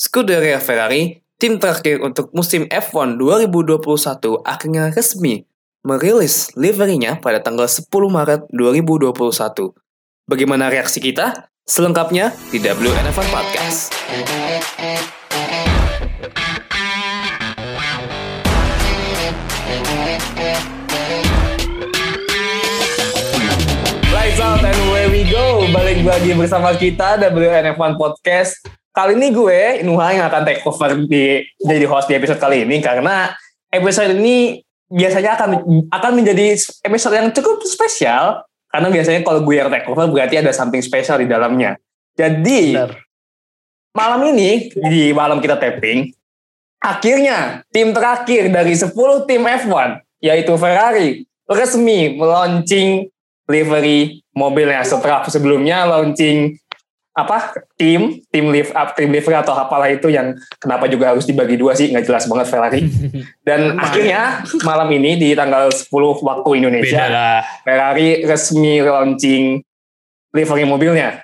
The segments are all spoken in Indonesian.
Scuderia Ferrari, tim terakhir untuk musim F1 2021 akhirnya resmi merilis liverinya pada tanggal 10 Maret 2021. Bagaimana reaksi kita? Selengkapnya di WNF1 Podcast. Lights out and away we go. Balik lagi bersama kita WNF1 Podcast. Kali ini gue, Nuha yang akan take over di jadi host di episode kali ini karena episode ini biasanya akan akan menjadi episode yang cukup spesial karena biasanya kalau gue yang take over berarti ada something spesial di dalamnya. Jadi Benar. malam ini di malam kita tapping akhirnya tim terakhir dari 10 tim F1 yaitu Ferrari resmi launching livery mobilnya setelah sebelumnya launching apa tim tim live up tim livery atau apalah itu yang kenapa juga harus dibagi dua sih nggak jelas banget Ferrari dan akhirnya malam ini di tanggal 10 waktu Indonesia Beda lah. Ferrari resmi launching livery mobilnya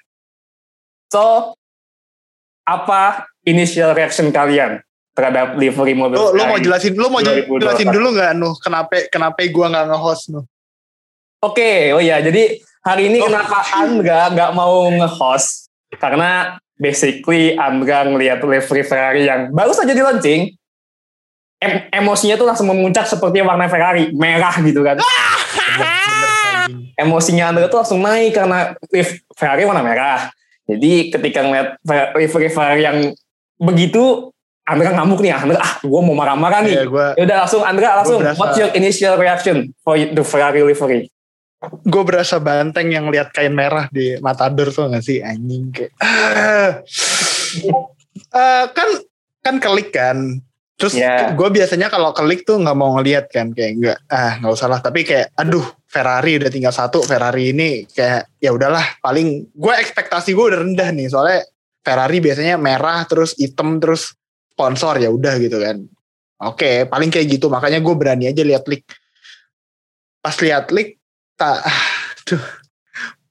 so apa initial reaction kalian terhadap livery mobil Lu, lu mau jelasin, lu mau 2022. jelasin dulu nggak Nuh? Kenapa kenapa gua nggak nge-host Nuh? Oke, oh ya, jadi hari ini Oh. kenapa Andra nggak mau nge-host? Karena basically Andra ngelihat livery Ferrari yang baru saja di launching, em- emosinya tuh langsung memuncak seperti warna Ferrari, merah gitu kan. Emosinya Andra tuh langsung naik karena Ferrari warna merah. Jadi ketika ngeliat livery Ferrari yang begitu, Andra ngamuk nih, Andra, ah gue mau marah-marah nih. Ya gua Ya udah langsung Andra langsung, berasa- what's your initial reaction for the Ferrari livery? Gue berasa banteng yang lihat kain merah di Matador tuh gak sih? Anjing kayak ah. Eh, kan kan kelik kan? Terus Ya. gue biasanya kalau kelik tuh nggak mau ngelihat kan? Kayak enggak ah nggak usah lah. Tapi kayak aduh Ferrari udah tinggal satu Ferrari ini kayak ya udahlah paling gue ekspektasi gue udah rendah nih soalnya Ferrari biasanya merah terus hitam terus sponsor ya udah gitu kan. Oke paling kayak gitu. Makanya gue berani aja lihat leak pas lihat leak tak aduh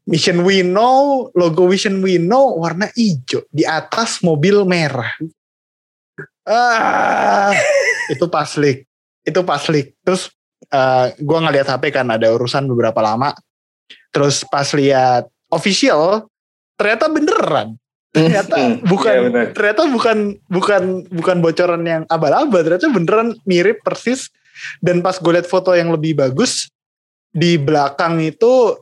Mission We Know, logo Mission We Know warna hijau di atas mobil merah. Ah, itu pas leak. Itu pas leak. Terus eh gue ngeliat HP kan ada urusan beberapa lama. Terus pas lihat official, ternyata beneran. Ternyata bukan Iya, bener. ternyata bukan bukan bukan bocoran yang abal-abal. Ternyata beneran mirip persis. Dan pas gue liat foto yang lebih bagus di belakang itu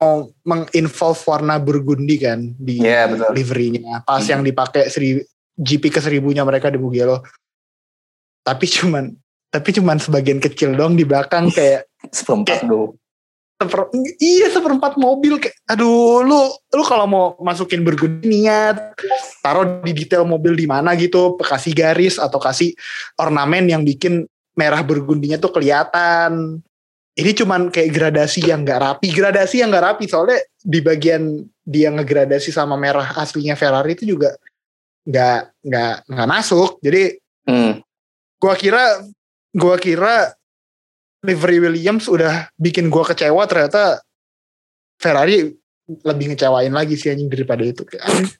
mau menginvolve warna burgundi kan di Iya, betul. liverynya pas Hmm. yang dipakai seri, GP ke seribunya mereka di Mugello tapi cuman tapi cuman sebagian kecil dong di belakang kayak seperempat dulu. seper, iya seperempat mobil kayak aduh lu lu kalau mau masukin burgundi niat taruh di detail mobil di mana gitu kasih garis atau kasih ornamen yang bikin merah burgundinya tuh kelihatan ini cuman kayak gradasi yang nggak rapi. Gradasi yang nggak rapi soalnya di bagian dia ngegradasi sama merah aslinya Ferrari itu juga nggak nggak nggak masuk. Jadi Hmm. gua kira gua kira livery Williams udah bikin gua kecewa ternyata Ferrari lebih ngecewain lagi sih anjing daripada itu. Kayak,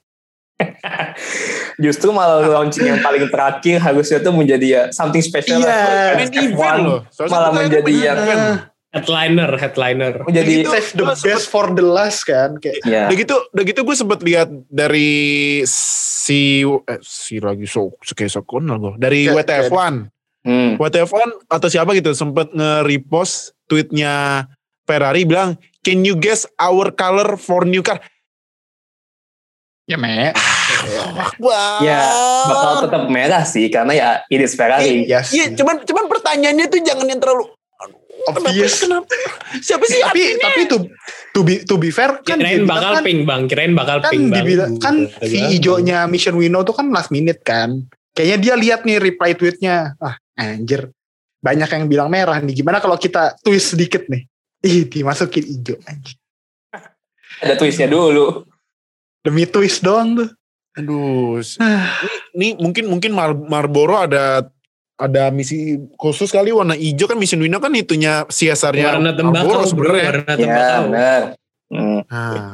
Justru malah launching yang paling terakhir harusnya tuh menjadi ya something special. Iya. lah. main F1 event loh. Soalnya malah menjadi yang headliner headliner menjadi Gitu. save the best for the last kan kayak ya. Udah gitu, udah gitu gue sempet lihat dari si eh, si lagi so kayak so kenal gue dari Kayak- WTF1, Hmm. WTF1 atau siapa gitu sempet nge-repost tweetnya Ferrari bilang, can you guess our color for new car? Ya me Wah, Ya, bakal tetap merah sih karena ya it is Ferrari. yes Iya, cuman cuman pertanyaannya tuh jangan yang terlalu obvious Kenapa? kenapa? Siapa sih tapi artinya? tapi to, to be to be fair kan kirain bakal kan, pink bang kirain bakal kan pink bang dibilang kan Udah si hijaunya Mission Winnow tuh kan last minute kan kayaknya dia lihat nih reply tweetnya ah anjir banyak yang bilang merah nih gimana kalau kita twist sedikit nih ih dimasukin hijau anjir Ada twistnya dulu. Demi twist doang tuh Aduh, s- ini, ini mungkin mungkin Mar Marlboro ada ada misi khusus kali warna hijau kan Mission Winnow kan itunya CSR-nya warna tembakau sebenarnya. warna Ya, tembakau benar. Hmm. Nah,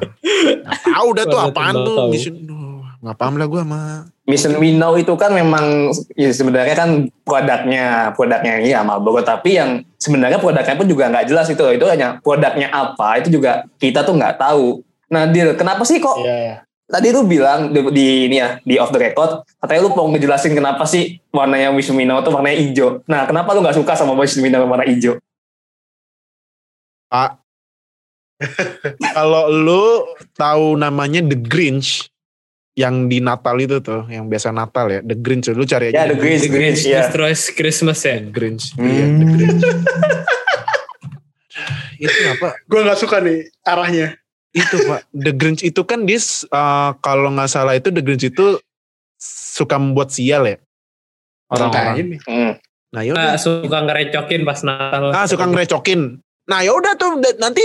tahu dah tuh apaan tuh. Duh, nggak paham lah gue sama Mission We Know itu kan memang ya sebenarnya kan produknya produknya ini ya Marlboro tapi yang sebenarnya produknya pun juga nggak jelas itu itu hanya produknya apa itu juga kita tuh nggak tahu. Nah, Dil, kenapa sih kok Iya, iya. tadi lu bilang di, di ini ya di off the record katanya lu mau ngejelasin kenapa sih warnanya Mission We Know tuh warnanya hijau. Nah, kenapa lu nggak suka sama Know warna hijau? Pak. Kalau lu tahu namanya The Grinch yang di Natal itu tuh, yang biasa Natal ya, The Grinch lu cari Ya, aja. The Grinch, Grinch, ya. Destroys Christmas ya. The Grinch. Hmm. Iya, The Grinch. itu apa? Gue gak suka nih arahnya. Itu Pak, The Grinch itu kan dia uh, kalau nggak salah itu The Grinch itu suka membuat sial ya. Orang-orang. Nih? Hmm. Nah, yaudah. Ah, suka ngerecokin pas Natal. Ah, suka ngerecokin. Nah, yaudah tuh nanti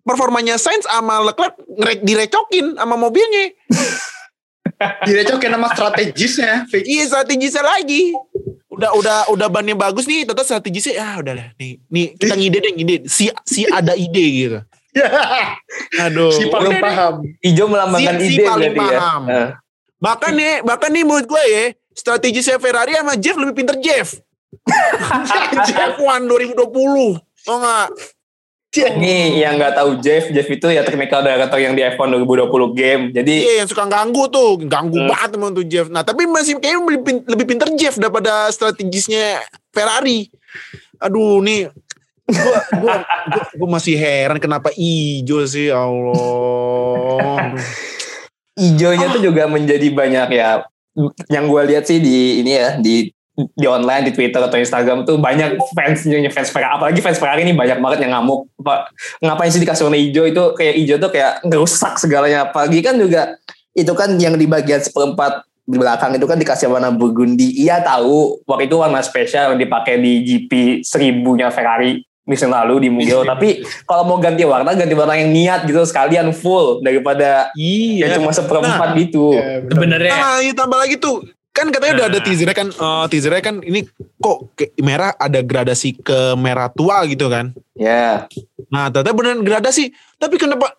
performanya Sainz sama Leclerc ngere- direcokin sama mobilnya. Direcokin sama strategisnya. Iya strategisnya lagi. Udah udah udah bannya bagus nih, tetap strategisnya ya udah lah. Nih, nih kita ngide deh ngide. Si si ada ide gitu. Aduh. si paling paham. Hijau melambangkan Si- si ide paling berarti ya. paham. Eh. Bahkan nih, bahkan nih menurut gue ya, strategisnya Ferrari sama Jeff lebih pinter Jeff. Jeff F1 2020. Oh enggak? Ini yang nggak tahu Jeff, Jeff itu ya technical director yang di F1 2020 game. Jadi Iya yang suka ganggu tuh, ganggu Hmm. banget teman tuh Jeff. Nah tapi masih kayaknya lebih pinter Jeff daripada strategisnya Ferrari. Aduh nih, gua, gua masih heran kenapa hijau sih ya Allah. Aduh. hijaunya tuh juga menjadi banyak ya. Yang gue lihat sih di ini ya di di online di Twitter atau Instagram tuh banyak fansnya fans Ferrari apalagi fans Ferrari ini banyak banget yang ngamuk Pak ngapain sih dikasih warna hijau itu kayak hijau tuh kayak ngerusak segalanya apalagi kan juga itu kan yang di bagian seperempat di belakang itu kan dikasih warna burgundi iya tahu waktu itu warna spesial yang dipakai di GP seribunya Ferrari musim lalu di Mugello tapi kalau mau ganti warna ganti warna yang niat gitu sekalian full daripada Iya. ya cuma seperempat gitu Ya. Sebenarnya Nah, iya tambah lagi tuh. Kan katanya udah ada Nah. teasernya kan, eh, teasernya kan ini kok kayak merah ada gradasi ke merah tua gitu kan. ya Nah, ternyata beneran gradasi. Tapi kenapa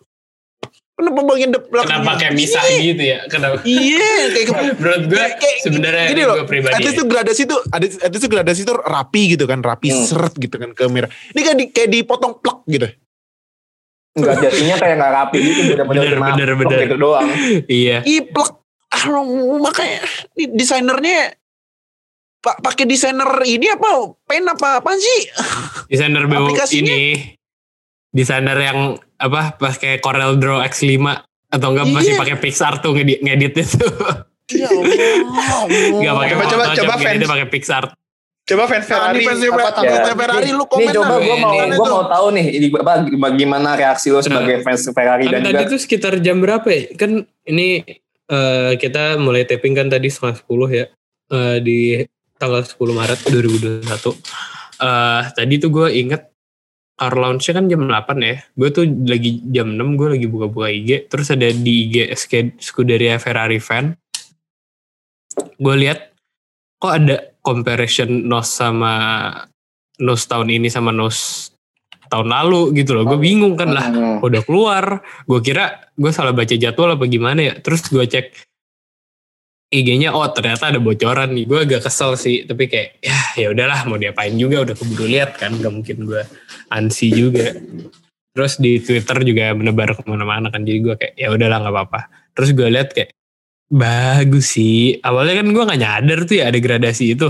kenapa bagian depan kenapa kayak misah gitu ya? Kenapa? Iya, kayak Menurut gue Kayak- kayak sebenarnya gini ini loh, gue pribadi. At least ya. tuh gradasi tuh ada at least tuh gradasi tuh rapi gitu kan, rapi Hmm. seret gitu kan ke merah. Ini kayak di, kayak dipotong plak gitu. Enggak jadinya kayak nggak rapi gitu bener-bener Bener, bener, gitu doang Iya. Ih, plak. Ah, makanya ini desainernya Pak pakai desainer ini apa pen apa apaan sih? Desainer Aplikasinya? ini desainer yang apa pakai Corel Draw X5 atau enggak masih Iya. pakai Pixar tuh ngedit ngedit itu. Ya Allah. Enggak pakai Coba, coba, coba, fans. pakai Pixar. Coba fans Nah, Ferrari ini fansnya apa tanggapan? fansnya Ferrari lu komen coba lah. gue mau gue mau tahu nih ini apa bagaimana reaksi lo sebagai fans Ferrari dan Kan juga tadi tuh sekitar jam berapa ya? Kan ini eh, kita mulai taping kan tadi setengah 10 ya. Eh, di tanggal 10 Maret 2021. Eh tadi tuh gue inget car launch kan jam 8 ya. Gue tuh lagi jam 6 gue lagi buka-buka IG. Terus ada di IG Sk- Scuderia Ferrari fan. Gue lihat kok ada comparison NOS sama NOS tahun ini sama NOS tahun lalu gitu loh. Gue bingung kan lah Hmm. udah keluar gue kira gue salah baca jadwal apa gimana ya terus gue cek IG-nya oh ternyata ada bocoran nih. Gue agak kesel sih tapi kayak ya ya udahlah mau diapain juga udah keburu lihat kan gak mungkin gue ansi juga. Terus di Twitter juga menebar ke mana-mana kan jadi gue kayak ya udahlah nggak apa-apa. Terus gue lihat kayak bagus sih. Awalnya kan gue nggak nyadar tuh ya ada gradasi itu.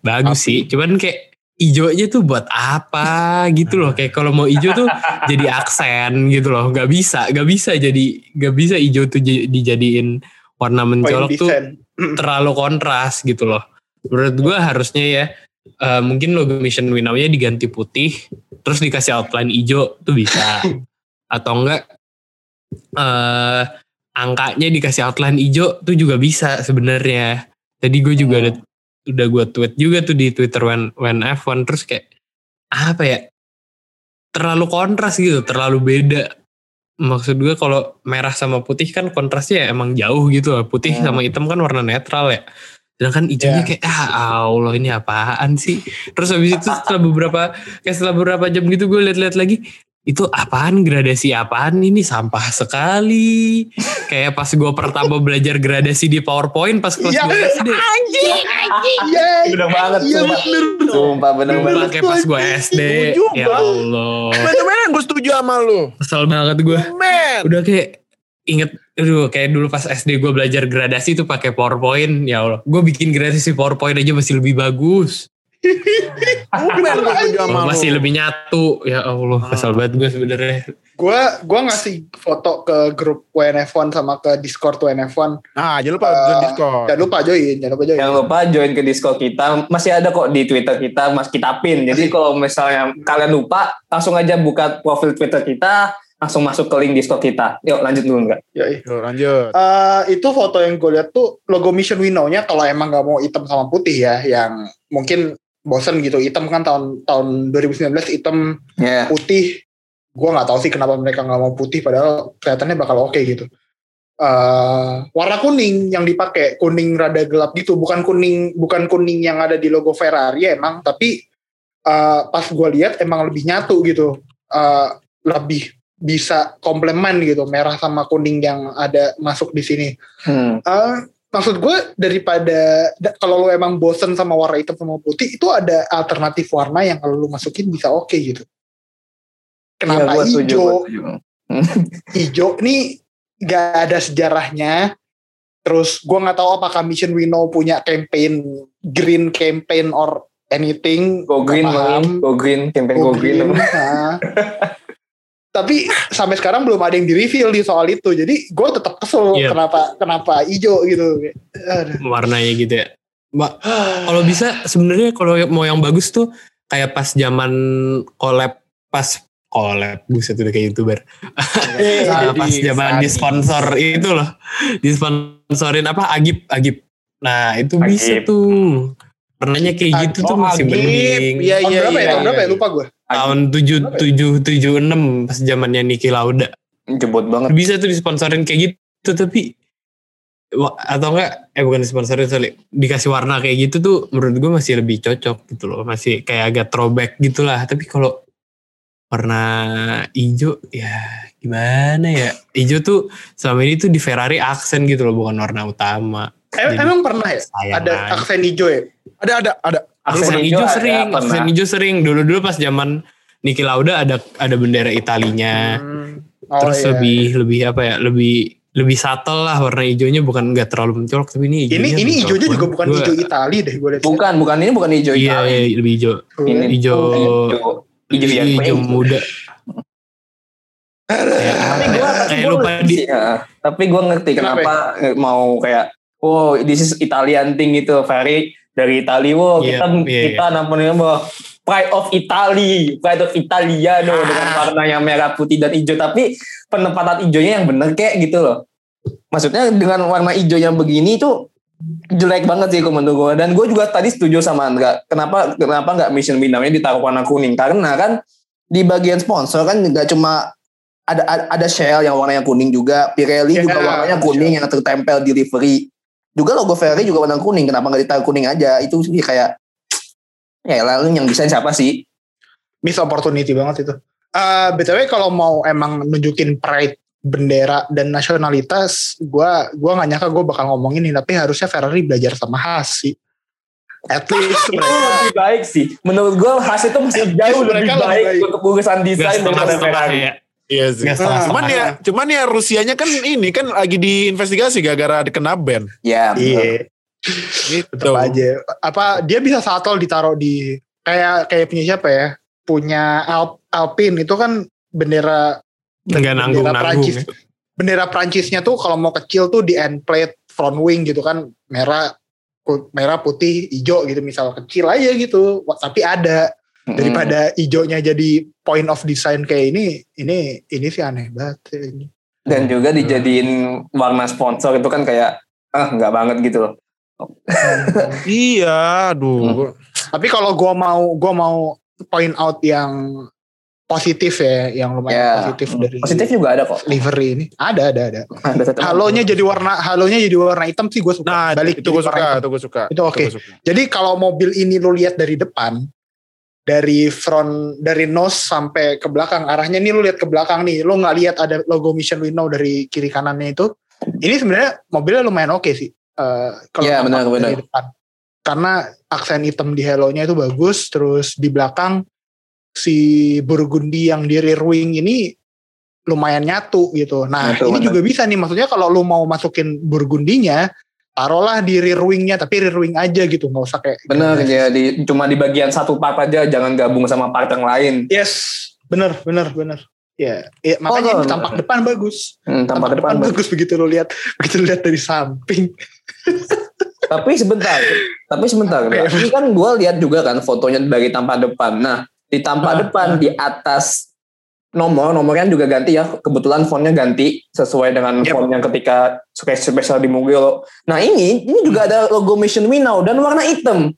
Bagus sih cuman kayak hijaunya tuh buat apa gitu loh. Kayak kalau mau hijau tuh jadi aksen gitu loh. Nggak bisa nggak bisa jadi nggak bisa hijau tuh dijadiin warna mencolok tuh terlalu kontras gitu loh. Menurut gue harusnya ya eh, mungkin logo mission winnow-nya diganti putih terus dikasih outline hijau tuh bisa. Atau enggak eh angkanya dikasih outline hijau tuh juga bisa sebenarnya. Tadi gue juga ada udah gue tweet juga tuh di Twitter when when F1 terus kayak apa ya terlalu kontras gitu terlalu beda maksud gue kalau merah sama putih kan kontrasnya emang jauh gitu loh putih Hmm. sama hitam kan warna netral ya sedangkan hijaunya Ya. kayak ah Allah ini apaan sih terus habis itu setelah beberapa kayak setelah beberapa jam gitu gue lihat-lihat lagi itu apaan gradasi apaan ini sampah sekali kayak pas gue pertama belajar gradasi di PowerPoint pas kelas Iya. 2 SD Iya. Bener banget. Iya sumpah. bener. Sumpah bener banget. kayak pas gue SD ya. Allah Bener-bener gue setuju sama lu. kesel banget gue Men. udah kayak inget aduh kayak dulu pas SD gue belajar gradasi tuh pakai PowerPoint ya Allah gue bikin gradasi PowerPoint aja masih lebih bagus Gue setuju sama lu. masih lebih nyatu ya Allah kesel banget gue sebenarnya Gue gua ngasih foto ke grup WNF1 sama ke Discord WNF1. Nah, jangan lupa Eh, join Discord. Jangan lupa join, jangan lupa join. Jangan lupa join ke Discord kita. Masih ada kok di Twitter kita, Mas kita pin. Jadi kalau misalnya kalian lupa, langsung aja buka profil Twitter kita, langsung masuk ke link Discord kita. Yuk lanjut dulu enggak? Yuk, lanjut. Eh, itu foto yang gue lihat tuh logo Mission Winnow-nya kalau emang gak mau hitam sama putih ya, yang mungkin bosen gitu. Hitam kan tahun tahun 2019 hitam Ya. putih. Gue nggak tahu sih kenapa mereka nggak mau putih, padahal kelihatannya bakal oke gitu. Eh, warna kuning yang dipakai kuning rada gelap gitu, bukan kuning bukan kuning yang ada di logo Ferrari emang, tapi eh, pas gue lihat emang lebih nyatu gitu, Eh, lebih bisa komplement gitu merah sama kuning yang ada masuk di sini. Hmm. Eh, maksud gue daripada da- kalau lu emang bosen sama warna hitam sama putih itu ada alternatif warna yang kalau lu masukin bisa oke gitu. Iya, Kenapa setuju, hijau? Hijau ini gak ada sejarahnya. Terus gue nggak tahu apakah Mission Winnow punya campaign green campaign or anything. Go green, paham. go green, campaign go, Go green. green, nah. Tapi sampai sekarang belum ada yang di reveal di soal itu. Jadi gue tetap kesel Iya. kenapa kenapa hijau gitu. Aduh. warnanya gitu ya Mbak, kalau bisa sebenarnya kalau mau yang bagus tuh kayak pas zaman collab pas collab buset udah kayak youtuber Nah, pas zaman di sponsor itu loh disponsorin apa Agip Agip nah itu bisa Agip. tuh warnanya kayak gitu tuh Oh, masih Agip. mending Iya, Tahun iya, berapa ya? iya. Tahun berapa ya? iya. Lupa gue. tahun tujuh tujuh tujuh enam pas zamannya Niki Lauda Jebot banget. bisa tuh disponsorin kayak gitu tapi atau enggak eh bukan disponsorin sorry dikasih warna kayak gitu tuh menurut gue masih lebih cocok gitu loh masih kayak agak throwback gitulah tapi kalau warna hijau ya gimana ya hijau tuh selama ini tuh di Ferrari aksen gitu loh bukan warna utama Em- Jadi, emang pernah ya? sayang Ada aja. aksen hijau ya? Ada, ada, ada. aksen hijau hijau ada, sering pernah. aksen hijau sering dulu dulu pas zaman Niki Lauda ada ada bendera Italinya Hmm. Oh, terus iya. lebih lebih apa ya lebih lebih subtle lah warna hijaunya bukan nggak terlalu mencolok tapi ini Ini hijaunya ini mencolok hijaunya juga bukan Gua- hijau Itali deh gue lihat. Bukan, bukan ini bukan hijau iya, Itali. iya lebih hijau Ini hijau hijau hijau yang hijau muda Kayak Tapi gue ya? kayak lupa di Tapi gue ngerti kenapa, mau kayak oh this is Italian thing gitu, very dari Itali. Wow, Iya, kita iya, kita namanya bahwa Pride of Italy, Pride of Italiano Ah. dengan warna yang merah, putih dan hijau. Tapi penempatan hijaunya yang bener kayak gitu loh. Maksudnya dengan warna hijau yang begini tuh jelek banget sih menurut gue. Dan gue juga tadi setuju sama Andra. Kenapa kenapa nggak Mission Winnow-nya ditaruh warna kuning? Karena kan di bagian sponsor kan nggak cuma ada ada, Shell yang warnanya kuning juga, Pirelli Ya, juga warnanya kuning yang tertempel di livery. Juga logo Ferrari juga warna kuning. Kenapa nggak ditaruh kuning aja? Itu sih kayak ya lalu yang desain siapa sih? Miss opportunity banget itu. Eh btw kalau mau emang nunjukin pride bendera dan nasionalitas, gua gua nggak nyangka gue bakal ngomongin ini, tapi harusnya Ferrari belajar sama Haas sih. At least Itu mereka lebih baik sih. Menurut gue Haas itu masih jauh lebih baik, baik. untuk urusan desain daripada Ferrari. ya Iya sih. nggak setengah Cuman ya, cuman ya Rusianya kan ini kan lagi diinvestigasi gara-gara kena ban. Ya, betul. Iya, Gitu. aja. Apa dia bisa satu ditaruh di kayak kayak punya siapa ya? Punya Al, Alpine itu kan bendera nggak nanggung bendera nanggung Prancis. Bendera Prancisnya tuh kalau mau kecil tuh di end plate front wing gitu kan merah merah putih hijau gitu misal kecil aja gitu tapi ada. Daripada hijaunya jadi point of design kayak ini ini ini sih aneh banget ini. dan juga dijadiin warna sponsor itu kan kayak ah nggak banget gitu loh. Iya, aduh. tapi kalau gua mau gua mau point out yang positif ya yang lumayan Ya, positif dari Positif juga ada kok. livery ini ada ada ada Ada satu- halonya jadi warna halonya jadi warna hitam sih gue suka Nah, balik itu gue suka, itu gue suka. Itu oke. suka. Jadi kalau mobil ini lu lihat dari depan, dari front dari nose sampai ke belakang arahnya nih lu lihat ke belakang nih lu nggak lihat ada logo Mission We Know dari kiri kanannya itu ini sebenarnya mobilnya lumayan oke sih Eh, kalau Iya, tampak benar, dari benar. depan. karena aksen hitam di halo-nya itu bagus terus di belakang si Burgundy yang di rear wing ini lumayan nyatu gitu nah Nyatu, ini benar. juga bisa nih maksudnya kalau lu mau masukin Burgundinya taruhlah di rear wingnya tapi rear wing aja gitu nggak usah kayak Bener ya di, cuma di bagian satu part aja jangan gabung sama part yang lain. Yes, bener, bener, bener. Ya, ya makanya Oh, ini bener. tampak depan bagus. Hmm, tampak ke depan. bagus begitu lo lihat, begitu lo lihat dari samping. Tapi sebentar, tapi sebentar. Ini kan gue lihat juga kan fotonya dari tampak depan. Nah, di tampak Ah, depan di atas nomor, nomornya juga ganti ya. Kebetulan fontnya ganti sesuai dengan Yep. font yang ketika spesial di mobil. Nah ini, ini juga ada logo Mission We Now dan warna hitam.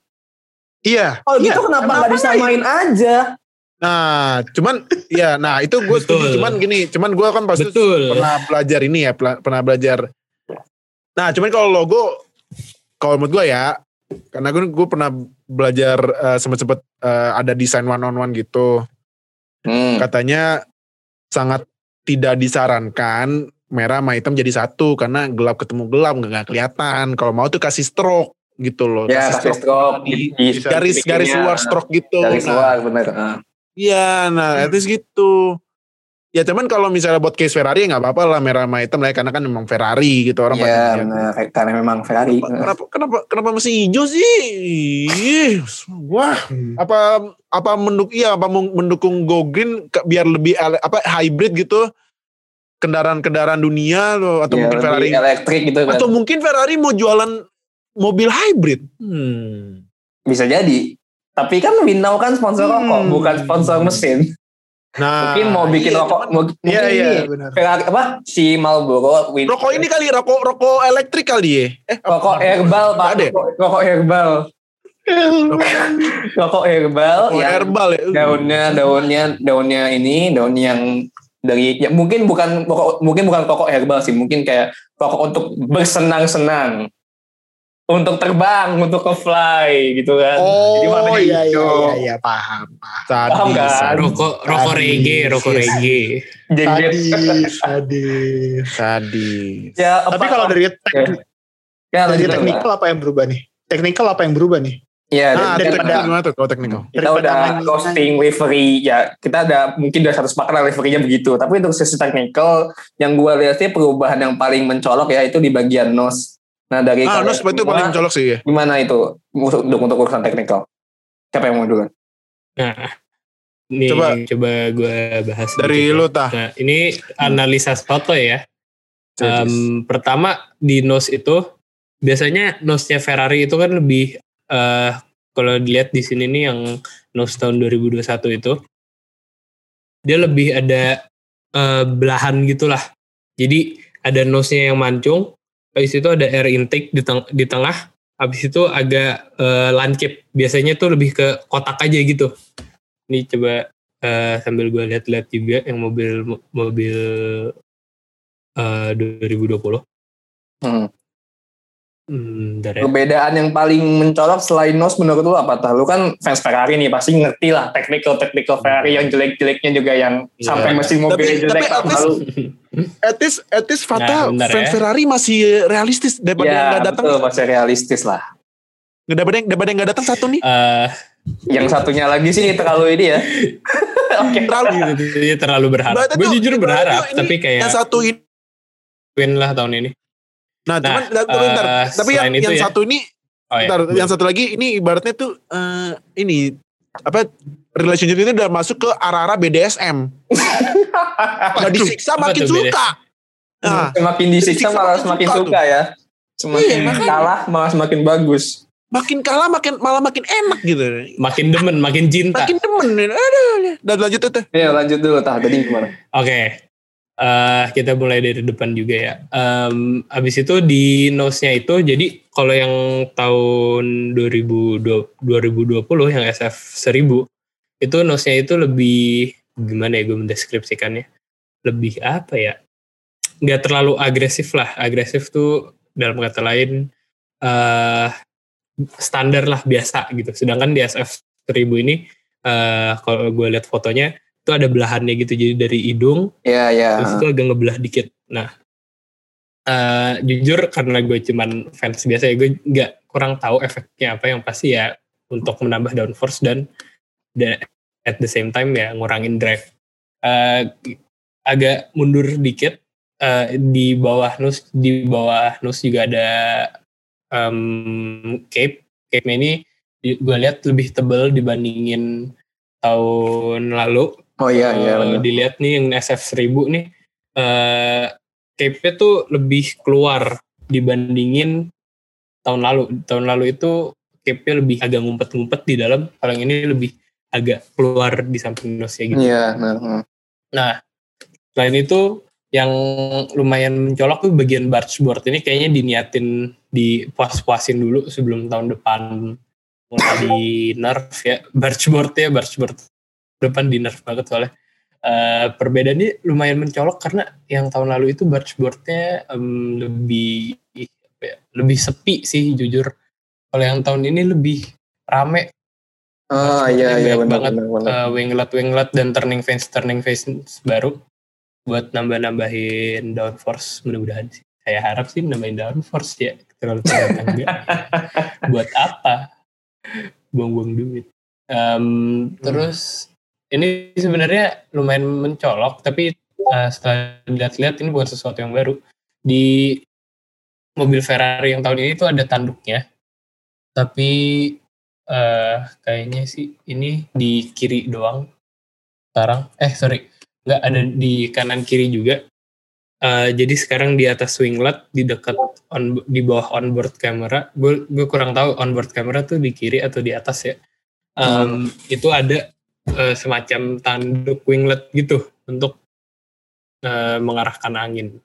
Iya. Oh iya, gitu kenapa nggak disamain aja? Nah, cuman ya, nah itu gue setuju. Cuman gini, cuman gue kan pasti Betul. pernah belajar ini ya, pernah belajar. Nah, cuman kalau logo, kalau menurut gue ya, karena gue gue pernah belajar eh, sempet-sempet eh, ada desain one on one gitu. Hmm. Katanya sangat tidak disarankan merah sama hitam jadi satu karena gelap ketemu gelap nggak kelihatan. Kalau mau tuh kasih stroke gitu loh. Ya kasih stroke di- di, di garis garis luar stroke gitu. Garis Nah, luar bener. Ah. Iya, nah at least gitu. Ya cuman kalau misalnya buat case Ferrari ya nggak apa-apa lah merah sama hitam lah ya, karena kan memang Ferrari gitu orang Iya pada lihat. benar karena memang Ferrari. Kenapa, kenapa kenapa kenapa masih hijau sih? Ih, Wah, Hmm. apa apa mendukung iya apa mendukung go green biar lebih apa hybrid gitu kendaraan-kendaraan dunia loh atau Iya, mungkin Ferrari elektrik gitu kan. atau mungkin Ferrari mau jualan mobil hybrid. Hmm. Bisa jadi. Tapi kan Winnow kan sponsor Hmm. rokok, bukan sponsor mesin. Nah, mungkin mau bikin iya, rokok, mau, mungkin Iya, iya, ini benar. Apa si Marlboro, Win, rokok ini kali rokok rokok elektrik kali ya. Eh, rokok apa? herbal pak, ada ya? rokok, rokok herbal, rokok herbal, Rokok yang herbal ya. daunnya daunnya daunnya ini daun yang dari ya mungkin bukan rokok mungkin bukan rokok herbal sih, mungkin kayak rokok untuk bersenang-senang, untuk terbang, untuk ke fly gitu kan. Jadi Oh warnanya iya iya hijau. iya iya paham. Tadi, Paham kan? tadi, Rokok rokok Sadis. reggae, rokok Yes. reggae. Jadi Sadis, sadis. tadi. ya Tapi apa- kalau dari tek- ya, dari lanjut, teknikal apa yang berubah nih? Teknikal apa yang berubah nih? Ya, Nah, dan- daripada- teknikal gimana tuh kalau teknikal? kita Daripada udah costing livery ya kita ada mungkin udah satu sepakat liverynya begitu tapi untuk sisi technical yang gue lihat sih perubahan yang paling mencolok ya itu di bagian nose nah dari Ah, nos itu paling colok sih ya. gimana itu untuk, untuk urusan teknikal siapa yang mau dulu Nah, ini Coba. coba, gue bahas Dari ya. lu tah. Nah, ini analisa foto ya. Em, pertama di nose itu biasanya nose-nya Ferrari itu kan lebih eh kalau dilihat di sini nih yang nose tahun 2021 itu dia lebih ada eh, belahan gitulah. Jadi ada nose-nya yang mancung, habis itu ada air intake di, teng- di tengah, habis itu agak eh, lancip. Biasanya tuh lebih ke kotak aja gitu. Ini coba eh, sambil gue lihat-lihat juga yang mobil mobil eh 2020. Hmm. Hmm, ya. perbedaan yang paling mencolok selain nose menurut lu apa tah lu kan fans Ferrari nih pasti ngerti lah technical technical Ferrari yang jelek-jeleknya juga yang Iya. sampai mesin mobil Tapi- jelek tapi at least- lalu Etis, etis Fata, Nah, bentar fans ya. Ferrari masih realistis daripada yang ya nggak datang. betul masih realistis lah Daripada yang daripada yang nggak datang satu nih. Eh, yang satunya lagi sih terlalu ini ya oke Terlalu gitu, dia terlalu berharap. Gue tuh- jujur berharap, tuh tapi kayak yang satu ini. win lah tahun ini. Nah, cuman Nah, tapi bentar. eh, tapi yang, yang ya. satu ini, Oh, ya. bentar, yang satu lagi ini ibaratnya tuh eh, ini apa relationship itu udah masuk ke arah-arah BDSM. Udah disiksa Apa makin tuh suka. Nah, semakin disiksa disiksa malah makin semakin suka suka ya semakin Iya, kalah malah semakin bagus makin kalah makin malah makin enak gitu. makin demen, makin cinta. Makin demen. Aduh, dan lanjut itu. ya lanjut dulu tah tadi gimana Oke. Eh, kita mulai dari depan juga ya. Em, abis itu di nose-nya itu, jadi kalau yang tahun 2020, 2020 yang SF 1000, itu nose-nya itu lebih, gimana ya gue mendeskripsikannya, lebih apa ya, nggak terlalu agresif lah. Agresif tuh dalam kata lain, eh standar lah, biasa gitu. Sedangkan di SF 1000 ini eh kalau gue lihat fotonya itu ada belahannya gitu jadi dari hidung Ya, ya. terus itu agak ngebelah dikit. Nah eh jujur karena gue cuman fans biasa ya gue nggak kurang tahu efeknya apa yang pasti ya untuk menambah downforce dan da- at the same time ya ngurangin drive. Eh, agak mundur dikit eh, di bawah nus di bawah nus juga ada em, cape. Cape ini gue lihat lebih tebal dibandingin tahun lalu Oh iya, iya. Benar. dilihat nih yang SF1000 nih eh cape-nya tuh lebih keluar dibandingin tahun lalu. Tahun lalu itu cape-nya lebih agak ngumpet-ngumpet di dalam, kalau yang ini lebih agak keluar di samping nosnya gitu. Iya, nah, nah. Nah, selain itu yang lumayan mencolok tuh bagian bargeboard ini kayaknya diniatin dipuas-puasin dulu sebelum tahun depan mulai di nerf ya bargeboard ya bargeboard depan di nerf banget soalnya. Eh, perbedaannya lumayan mencolok karena yang tahun lalu itu bargeboardnya em, lebih apa ya, lebih sepi sih jujur. Kalau yang tahun ini lebih rame. Ah, iya, iya, benar, banget. benar, benar. uh, winglet winglet dan turning face turning face baru buat nambah nambahin downforce mudah-mudahan sih. Saya harap sih nambahin downforce ya terlalu terlalu buat apa? Buang-buang duit. Em, terus ini sebenarnya lumayan mencolok tapi uh, setelah dilihat-lihat ini bukan sesuatu yang baru. Di mobil Ferrari yang tahun ini tuh ada tanduknya. Tapi eh kayaknya sih ini di kiri doang sekarang. Eh sorry nggak ada di kanan kiri juga. Eh jadi sekarang di atas winglet di dekat on, di bawah onboard camera. Gue gue kurang tahu onboard camera tuh di kiri atau di atas ya. Em, itu ada eh, semacam tanduk winglet gitu untuk eh, mengarahkan angin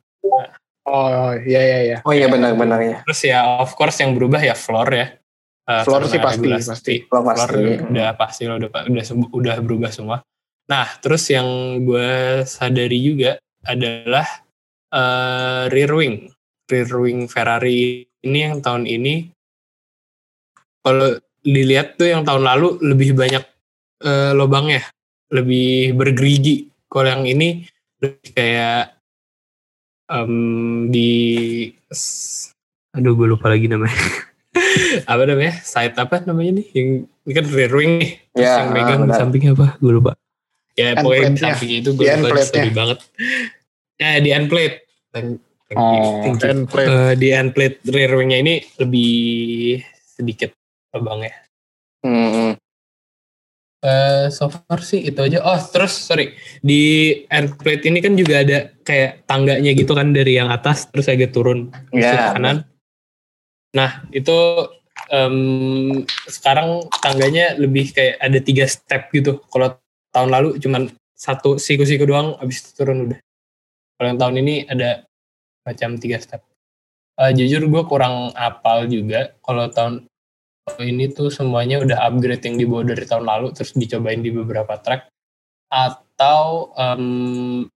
Oh iya iya iya. Oh iya, benar-benar ya. terus ya of course yang berubah ya floor ya Eh, Floor sih pasti, regulasi pasti. Floor Floor pasti. udah pasti lah, udah udah udah berubah semua. Nah, terus yang gue sadari juga adalah eh, rear wing, rear wing Ferrari ini yang tahun ini kalau dilihat tuh yang tahun lalu lebih banyak eh, lubangnya, lebih bergerigi. Kalau yang ini lebih kayak em, di aduh gue lupa lagi namanya. Apa namanya? Side apa namanya nih? Yang ini kan rear wing nih. Terus Ya, yang megang di benar. sampingnya apa? Gue lupa. Ya End pokoknya di plate-nya. samping itu gue Di lupa sorry banget. Ya di end plate. Thank- thank you, Oh, thank. End plate. Eh, di end plate rear wingnya ini lebih sedikit lubangnya Hmm, Eh, so far sih itu aja. Oh, terus sorry di end plate ini kan juga ada kayak tangganya gitu kan dari yang atas terus agak turun ke Ya. kanan. Nah itu em, sekarang tangganya lebih kayak ada tiga step gitu. Kalau tahun lalu cuman satu siku-siku doang, abis itu turun udah. Kalau yang tahun ini ada macam tiga step. Eh, jujur gue kurang apal juga kalau tahun ini tuh semuanya udah upgrade yang dibawa dari tahun lalu terus dicobain di beberapa track atau em,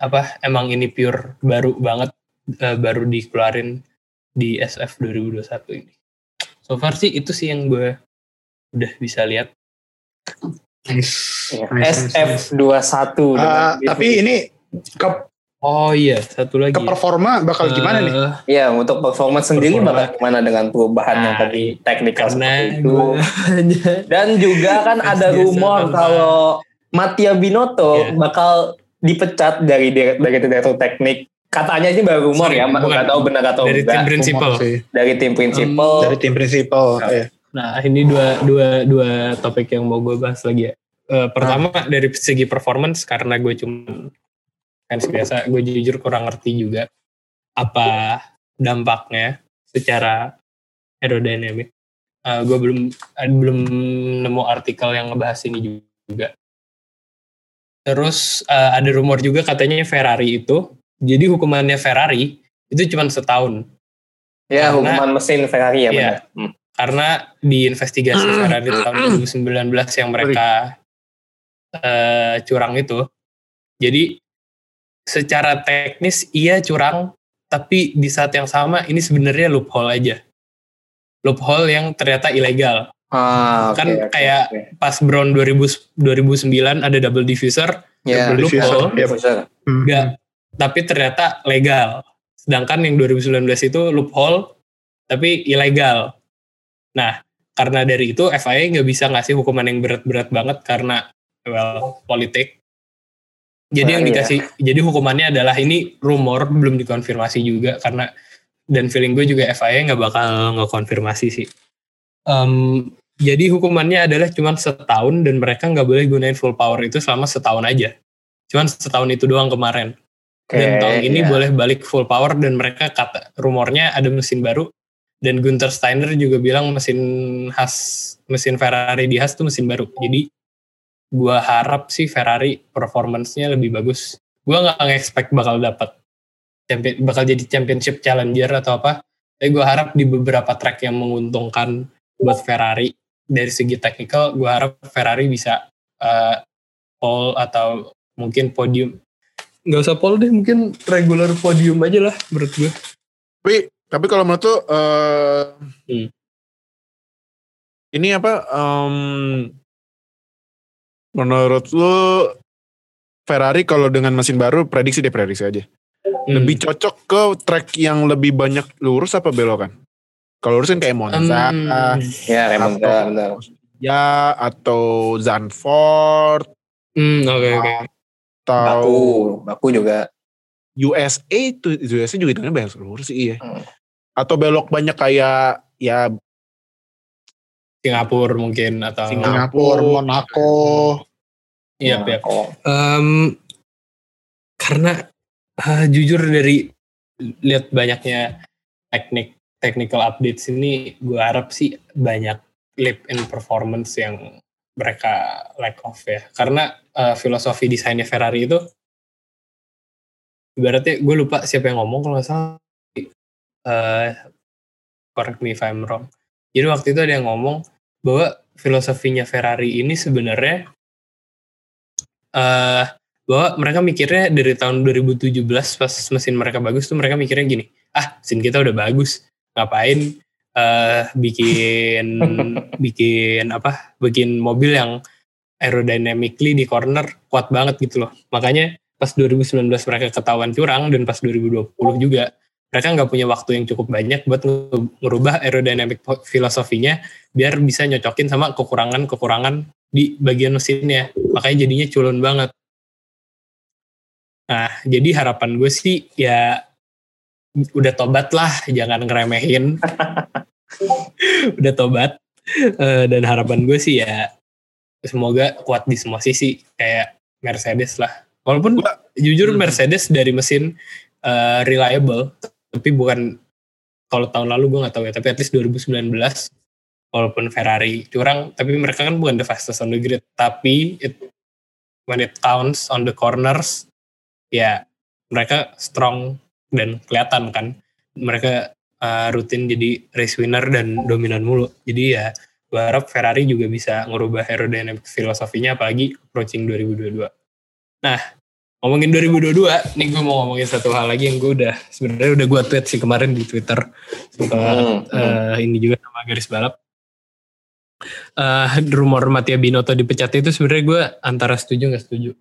apa emang ini pure baru banget eh, baru dikeluarin di SF 2021 ini. So far sih itu sih yang gue udah bisa lihat. Nice. Ya, Nice, nice, nice. SF21. Ah, dengan- tapi ini ke, Oh iya satu lagi. ke performa bakal gimana nih? Eh, Ya, untuk performance sendiri Performa. bakal gimana dengan perubahan yang Nah, tadi teknikal seperti itu. Dan juga kan ada rumor kalau Mattia Binotto Iya. bakal dipecat dari dari direktur teknik. Katanya sih baru rumor Sorry, ya, bukan. nggak tahu benar atau dari tim enggak. prinsipal. Rumor sih. Dari tim prinsipal. Dari tim prinsipal. iya. Nah, ini dua dua dua topik yang mau gue bahas lagi ya. Eh, pertama dari segi performance karena gue cuma fans biasa, gue jujur kurang ngerti juga apa dampaknya secara aerodynamic. Eh, gue belum eh, belum nemu artikel yang ngebahas ini juga. Terus eh, ada rumor juga katanya Ferrari itu, jadi hukumannya Ferrari itu cuma setahun. ya, karena- hukuman mesin Ferrari ya Iya. benar. Hmm. karena di investigasi Ferrari tahun 2019 yang mereka eh, curang itu, jadi secara teknis iya curang, tapi di saat yang sama ini sebenarnya loophole aja, loophole yang ternyata ilegal. Ah, Kan oke, oke, kayak oke. Pas Brown 2000, 2009 ada double diffuser, ya, double diffuser. loophole, diffuser. Hmm. enggak. Tapi ternyata legal. Sedangkan yang 2019 itu loophole, tapi ilegal. Nah, karena dari itu FIA nggak bisa ngasih hukuman yang berat-berat banget karena well politik. Jadi Nah, yang iya. dikasih, jadi hukumannya adalah ini rumor belum dikonfirmasi juga karena dan feeling gue juga FIA nggak bakal ngekonfirmasi sih. Em, jadi hukumannya adalah cuma setahun dan mereka nggak boleh gunain full power itu selama setahun aja. Cuman setahun itu doang kemarin. Dan Oke, tahun ini iya. boleh balik full power dan mereka kata rumornya ada mesin baru dan Gunther Steiner juga bilang mesin khas mesin Ferrari di Haas tuh mesin baru. Jadi gua harap sih Ferrari performance-nya lebih bagus. Gua nggak nge-expect bakal dapat champion bakal jadi championship challenger atau apa. Tapi gua harap di beberapa track yang menguntungkan buat Ferrari dari segi teknikal, gua harap Ferrari bisa eh, pole atau mungkin podium nggak usah pole deh mungkin regular podium aja lah menurut gue Tapi tapi kalau menurut lu eh, Hmm. ini apa em, menurut lu Ferrari kalau dengan mesin baru prediksi deh prediksi aja. Lebih cocok ke track yang lebih banyak lurus apa belokan? Kalau lurus kan kayak Monza, Hmm. Ya, emang Atau- benar. ya atau Zandvoort Hmm, oke oke atau Baku, Baku juga. USA itu USA juga itu banyak lurus sih iya. Hmm. Atau belok banyak kayak ya Singapura mungkin atau Singapura. Singapura, Monaco. iya oh. Em, karena ah, jujur dari lihat banyaknya teknik technical updates ini gue harap sih banyak leap in performance yang mereka lack off ya karena eh, filosofi desainnya Ferrari itu ibaratnya gue lupa siapa yang ngomong kalau nggak salah eh correct me if I'm wrong jadi waktu itu ada yang ngomong bahwa filosofinya Ferrari ini sebenarnya eh bahwa mereka mikirnya dari tahun 2017 pas mesin mereka bagus tuh mereka mikirnya gini ah mesin kita udah bagus ngapain eh bikin bikin apa bikin mobil yang aerodynamically di corner kuat banget gitu loh. Makanya pas 2019 mereka ketahuan curang dan pas 2020 juga mereka nggak punya waktu yang cukup banyak buat ngerubah aerodynamic filosofinya biar bisa nyocokin sama kekurangan-kekurangan di bagian mesinnya. Makanya jadinya culun banget. Nah jadi harapan gue sih ya udah tobat lah jangan ngeremehin. Udah tobat. Eh, dan harapan gue sih ya semoga kuat di semua sisi kayak Mercedes lah. Walaupun jujur Hmm. Mercedes dari mesin eh, reliable tapi bukan kalau tahun lalu gue nggak tahu ya tapi at least 2019 walaupun Ferrari curang tapi mereka kan bukan the fastest on the grid tapi it, when it counts on the corners ya mereka strong dan kelihatan kan. Mereka uh, rutin jadi race winner dan dominan mulu. Jadi ya gue harap Ferrari juga bisa ngerubah aerodynamic filosofinya apalagi approaching 2022 nah ngomongin 2022 nih gue mau ngomongin satu hal lagi yang gue udah sebenarnya udah gue tweet sih kemarin di Twitter suka Hmm, eh, ini juga sama garis balap Eh rumor Mattia Binotto dipecat itu sebenarnya gue antara setuju nggak setuju.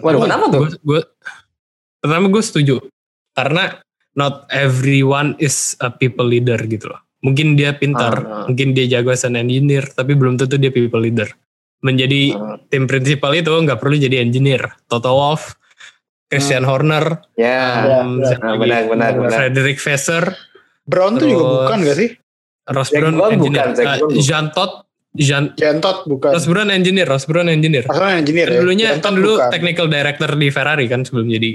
Waduh, kenapa tuh? Gue, gue, pertama gue setuju karena not everyone is a people leader gitu loh. Mungkin dia pintar, ah. mungkin dia jago as an engineer, tapi belum tentu dia people leader. Menjadi Hmm. tim prinsipal itu nggak perlu jadi engineer. Toto Wolff, Christian Horner, Ya, um, benar. lagi? benar, benar, benar. Frederick Vasseur, Brown tuh juga bukan gak sih? Ross Brown Brown engineer, bukan, Brown bukan. Jean Todt, Jean, Gentot bukan. Ross Brown engineer, Ross Brown engineer. Maksudnya engineer Kan ya? dulunya Gentot kan dulu bukan. technical director di Ferrari kan sebelum jadi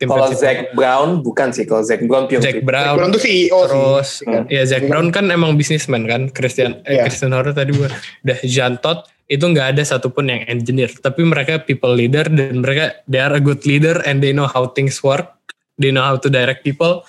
tim Kalau principal. Zac Brown bukan sih, kalau Zac Brown pure Zac Brown, Brown tuh CEO terus sih. kan? ya Zac Brown kan emang bisnismen kan? Christian eh, Iya. Christian Horner tadi gua. Udah Jean Todt itu nggak ada satupun yang engineer. Tapi mereka people leader dan mereka they are a good leader and they know how things work. They know how to direct people.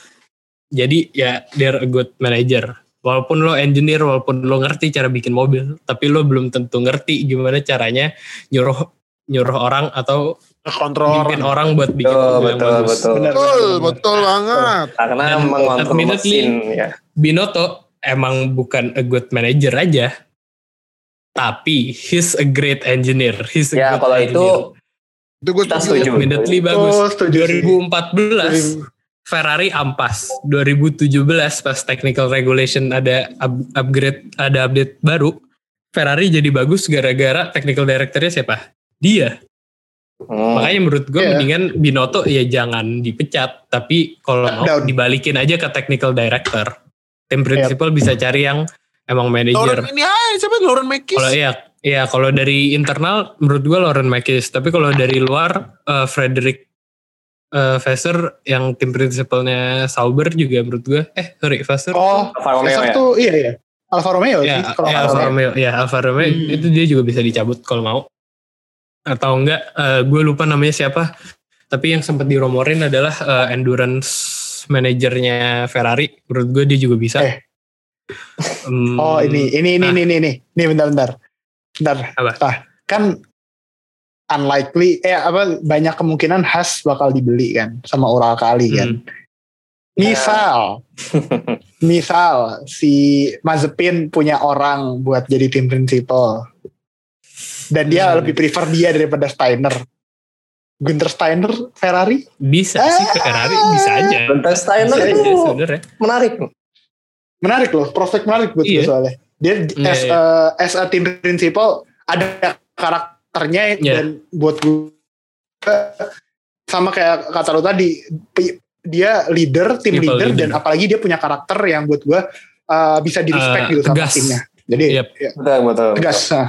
Jadi ya they are a good manager. Walaupun lo engineer walaupun lo ngerti cara bikin mobil tapi lo belum tentu ngerti gimana caranya nyuruh nyuruh orang atau kontrol bikin orang buat bikin Betul, mobil yang betul, bagus. betul. Benar. betul betul banget Karena Dan mengontrol mesin ya. Binotto emang bukan a good manager aja. Tapi he's a great engineer. He's a Ya good kalau itu engineer. Itu gue kita setuju. Admittedly Oh, bagus. setuju sih. 2014 Ferrari ampas. 2017 pas technical regulation ada up- upgrade, ada update baru. Ferrari jadi bagus gara-gara technical directornya siapa? Dia. Hmm. Makanya menurut gue Iya. mendingan Binotto ya jangan dipecat. Tapi kalau mau Down. dibalikin aja ke technical director. Iya. Tim principal bisa cari yang emang Lauren manager. ini aja siapa Lauren Mekis. Kalau iya, ya kalau dari internal menurut gue Lauren Makis. Tapi kalau dari luar eh, Frederick Vassar yang tim prinsipalnya Sauber juga menurut gue. Eh sorry Vassar. Oh, Alfa Romeo Vassar ya. tuh iya iya. Alfa Romeo ya, sih kalau ya Alfa salah. Romeo, ya Alfa Romeo Hmm. itu dia juga bisa dicabut kalau mau. Atau enggak, eh, gue lupa namanya siapa. Tapi yang sempat diromorin adalah eh, endurance manajernya Ferrari. Menurut gue dia juga bisa. Eh. Hmm, Oh ini ini ini Nah. ini ini ini bentar bentar bentar. Apa? Tah, kan unlikely eh apa banyak kemungkinan Has bakal dibeli kan sama Ural kali kan. Hmm. Misal misal si Mazepin punya orang buat jadi tim principal dan dia Hmm. lebih prefer dia daripada Steiner. Gunter Steiner Ferrari Bisa sih Ah. Ferrari bisa aja. Bentar Steiner Bisa aja itu sebenarnya. menarik. menarik loh, prospek menarik buat gue Iya. soalnya. Dia Iya, as, iya. a, as a team principal ada karakternya Iya. dan buat gue sama kayak kata lo tadi dia leader, tim leader, leader. dan apalagi dia punya karakter yang buat gue uh, bisa di respect Eh, gitu sama tegas. timnya. Jadi Yep. ya, Betul, betul. tegas. Nah,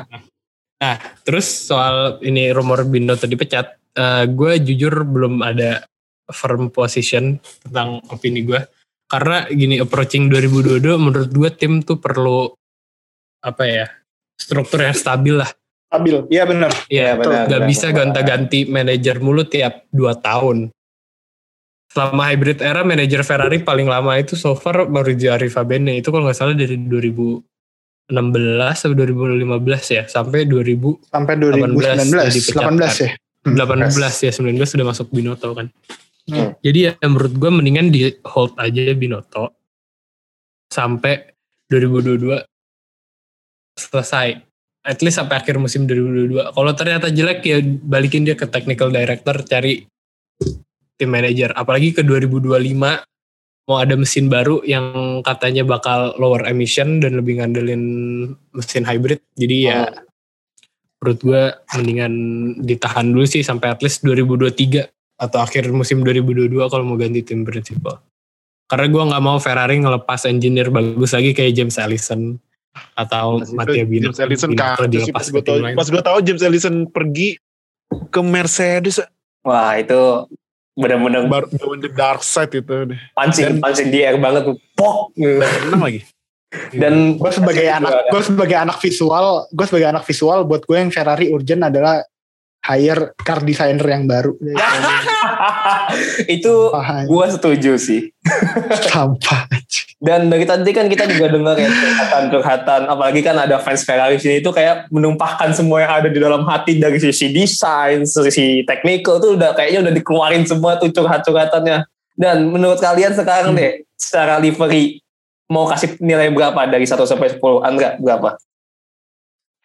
Terus soal ini rumor Binotto dipecat, eh, gue jujur belum ada firm position tentang opini gue. Karena gini approaching 2022 menurut gue tim tuh perlu apa ya struktur yang stabil lah. stabil. Iya benar. Ya, benar, gak benar, bisa gonta-ganti manajer mulu tiap 2 tahun. Selama hybrid era manajer Ferrari paling lama itu so far Maurizio Arrivabene itu kalau nggak salah dari 2016 atau 2015 ya sampai 2000 Sampai 18 2019, dipecat 18 ya. Hmm. 18 ya 19 sudah masuk Binoto kan. Hmm. Jadi ya menurut gue mendingan di hold aja Binoto sampai 2022 selesai. At least sampai akhir musim 2022. Kalau ternyata jelek ya balikin dia ke technical director cari tim manager. Apalagi ke 2025 mau ada mesin baru yang katanya bakal lower emission dan lebih ngandelin mesin hybrid. Jadi ya menurut gue mendingan ditahan dulu sih sampai at least 2023 atau akhir musim 2022 kalau mau ganti tim principal. Karena gue nggak mau Ferrari ngelepas engineer bagus lagi kayak James Allison atau Mattia Binotto. James kacau sih dilepas pas gue tau, James Ellison pergi ke Mercedes Wah itu benar-benar baru going the dark side itu deh. pancing, Dan- pancing di air banget tuh. Pok. Menang lagi. Dan Gue sebagai anak, gue sebagai anak visual, gue sebagai anak visual buat gue yang Ferrari urgent adalah hire car designer yang baru. itu gua setuju sih. sampah. Dan dari tadi kan kita juga dengar ya curhatan-curhatan, apalagi kan ada fans Ferrari sini itu kayak menumpahkan semua yang ada di dalam hati dari sisi desain, sisi technical tuh udah kayaknya udah dikeluarin semua tuh curhat-curhatannya. Dan menurut kalian sekarang deh, secara livery mau kasih nilai berapa dari 1 sampai 10? Andra, berapa?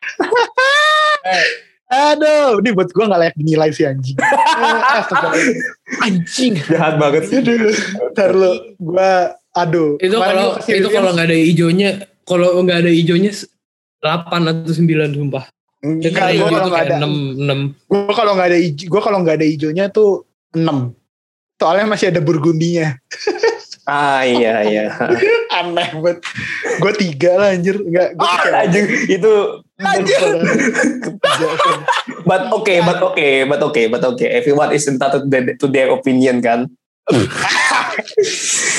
Aduh, ini buat gue gak layak dinilai sih anjing. Eh, astagfirullah. Anjing. Jahat banget sih. Aduh, ntar lu, gue, aduh. itu kalau itu kalau nggak ada hijaunya kalau nggak ada hijaunya 8 atau 9 sumpah. Enggak, gue kalau kayak ada, 6 6 gue kalau nggak ada gue kalau nggak ada hijaunya tuh 6 Soalnya masih ada burgundinya. Ah iya iya. Aneh banget. Gue tiga lah anjir. Enggak, gue Ah, anjing itu but okay, but okay, but okay, but okay. Everyone is entitled to their- to their opinion kan.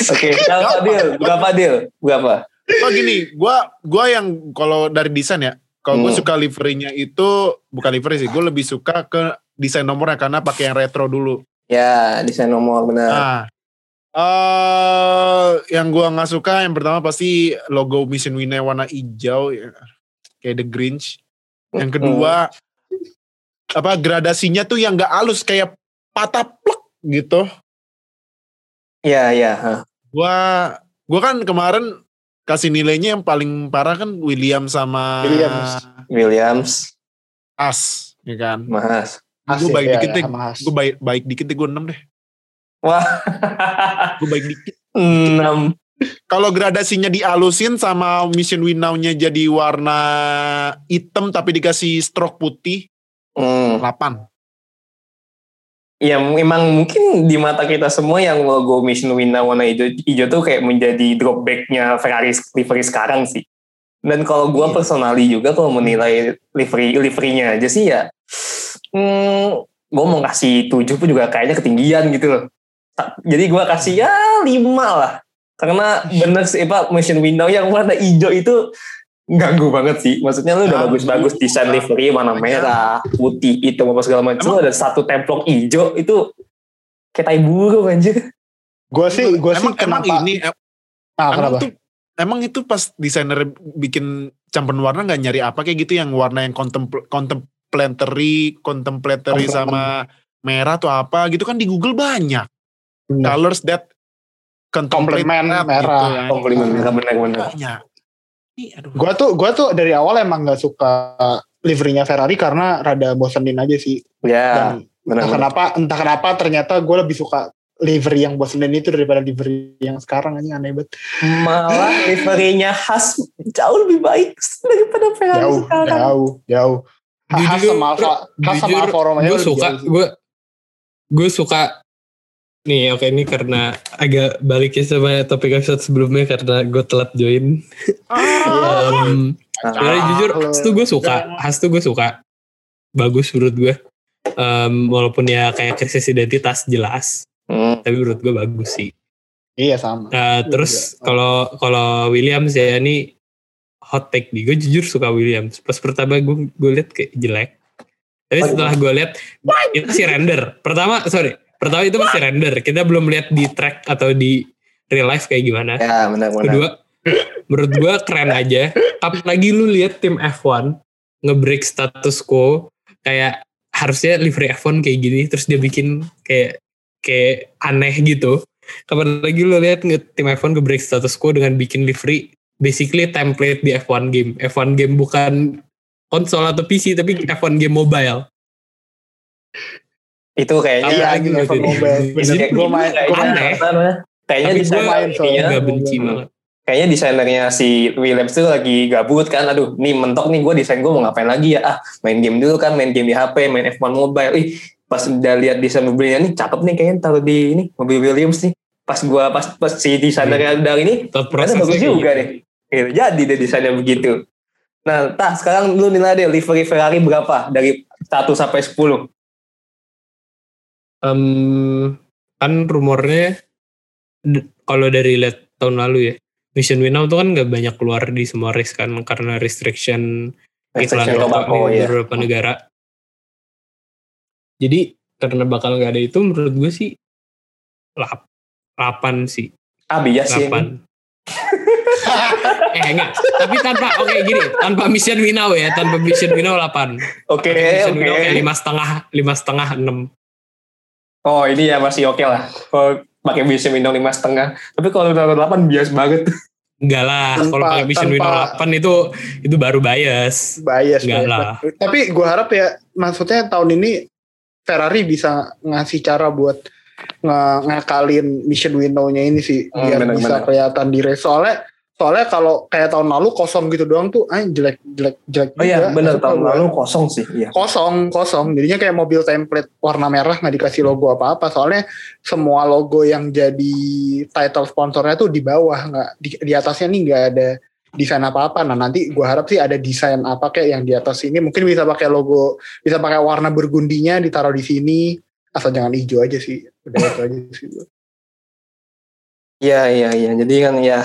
Oke, berapa deal? Berapa deal? Berapa? Oh gini, gua gua yang kalau dari desain ya, kalau gue Hmm. suka liverynya itu bukan livery sih, gue lebih suka ke desain nomornya karena pakai yang retro dulu. Ya, desain nomor benar. Nah, eh yang gua nggak suka yang pertama pasti logo Mission Winner warna hijau, ya. kayak The Grinch. Yang kedua, apa gradasinya tuh yang nggak halus kayak patah plek gitu. Ya, ya. ha. Gua gua kan kemarin kasih nilainya yang paling parah kan William sama Williams. Williams, As, ya kan? Mas. Gue baik ya, dikit ya, deh. sama Haas. Gue baik baik dikit deh gue 6 deh. Wah, Gue baik dikit. enam. Kalau gradasinya dialusin sama mission win now-nya jadi warna hitam tapi dikasih stroke putih, Hmm. 8. Ya memang mungkin di mata kita semua yang logo Mission Winner warna hijau, hijau tuh kayak menjadi dropbacknya Ferrari livery sekarang sih. Dan kalau gue Iya. personally juga kalau menilai livery liverynya aja sih ya, hmm, gue mau kasih 7 pun juga kayaknya ketinggian gitu loh. Jadi gue kasih ya 5 lah. Karena bener sih Pak Mission Window yang warna hijau itu ganggu banget sih. Maksudnya lu udah bagus-bagus desain livery warna merah, putih, hitam apa segala macam. Ada satu templok hijau itu kayak tai burung anjir. Gue sih, gue sih emang, emang kenapa? ini em- ah, emang kenapa? tuh emang itu pas desainer bikin campuran warna nggak nyari apa kayak gitu yang warna yang contempl contemplatory, contemplatory Contemplative. sama merah atau apa gitu kan di Google banyak. Colors that Komplement merah. gitu ya. Banyak. Ini aduh. Gue tuh, gue tuh dari awal emang gak suka liverynya Ferrari karena rada bosenin aja sih. Ya, Dan entah benar-benar. kenapa, entah kenapa ternyata gue lebih suka livery yang bosenin itu daripada livery yang sekarang aja aneh banget. Malah liverynya khas jauh lebih baik daripada Ferrari Jauh, sekarang. jauh, jauh. Khas sama Alfa, khas sama Alfa Romeo gue suka gue gue suka nih oke ini karena agak baliknya sama topik episode sebelumnya karena gue telat join um, sebenarnya jujur tuh gue suka khas tuh gue suka bagus menurut gue Um, walaupun ya kayak krisis identitas jelas Hmm. tapi menurut gue bagus sih Iya sama. Nah, terus kalau kalau Williams ya ini hot take nih. Gue jujur suka Williams. Pas pertama gue gue liat kayak jelek. Tapi setelah gue liat itu masih render. Pertama sorry, pertama itu masih render. Kita belum lihat di track atau di real life kayak gimana. Ya, benar-benar. Kedua, menurut gue keren aja. Apalagi lu lihat tim F1 nge-break status quo kayak harusnya livery F1 kayak gini terus dia bikin kayak kayak aneh gitu. Kapan lagi lu lihat tim F1 nge-break status quo dengan bikin livery basically template di F1 game. F1 game bukan konsol atau PC tapi F1 game mobile. Itu kayaknya Iya, Apalagi gitu, gitu. Jadi, gue main, gue main. Aneh. Kayaknya desainer gua main soalnya. ininya- Gak benci banget. kayaknya desainernya si Williams tuh lagi gabut kan aduh nih mentok nih gue desain gue mau ngapain lagi ya ah main game dulu kan main game di HP main F1 mobile ih pas udah lihat desain mobilnya nih cakep nih kayaknya taruh di ini mobil Williams nih pas gua pas pas si desainernya dari ini Thought ternyata bagus juga nih gitu. jadi deh desainnya begitu nah tah sekarang lu nilai deh livery Ferrari berapa dari 1 sampai 10 Em, kan rumornya kalau dari lihat tahun lalu ya Mission Winnow tuh kan nggak banyak keluar di semua race kan karena restriction iklan Restriction rokok tobacco, di ya. beberapa negara. Jadi karena bakal nggak ada itu menurut gue sih lap, 8 sih. Ah bias sih 8 eh enggak. Tapi tanpa oke gini tanpa Mission Winnow ya tanpa Mission Winnow 8 oke Mission oke. Winnow kayak lima setengah lima setengah enam Oh ini ya masih oke lah. Kalau pakai Mission Window lima setengah. Tapi kalau udah delapan bias banget. Enggak lah, Tanpa- kalau pakai Mission Window tanpa- 8 itu itu baru bias. bias. Enggak bias. lah. Tapi gue harap ya, maksudnya tahun ini Ferrari bisa ngasih cara buat nge- ngakalin mission window-nya ini sih Hmm, biar benar, bisa kelihatan di race. Soalnya soalnya kalau kayak tahun lalu kosong gitu doang tuh, ah jelek jelek jelek. Oh iya Suka tahun lalu kosong sih. Iya. kosong kosong jadinya kayak mobil template warna merah nggak dikasih logo apa apa soalnya semua logo yang jadi title sponsornya tuh di bawah nggak di, di atasnya nih nggak ada desain apa apa nah nanti gua harap sih ada desain apa kayak yang di atas ini mungkin bisa pakai logo bisa pakai warna burgundinya ditaruh di sini asal jangan hijau aja sih udah itu aja sih Iya iya iya. Jadi kan ya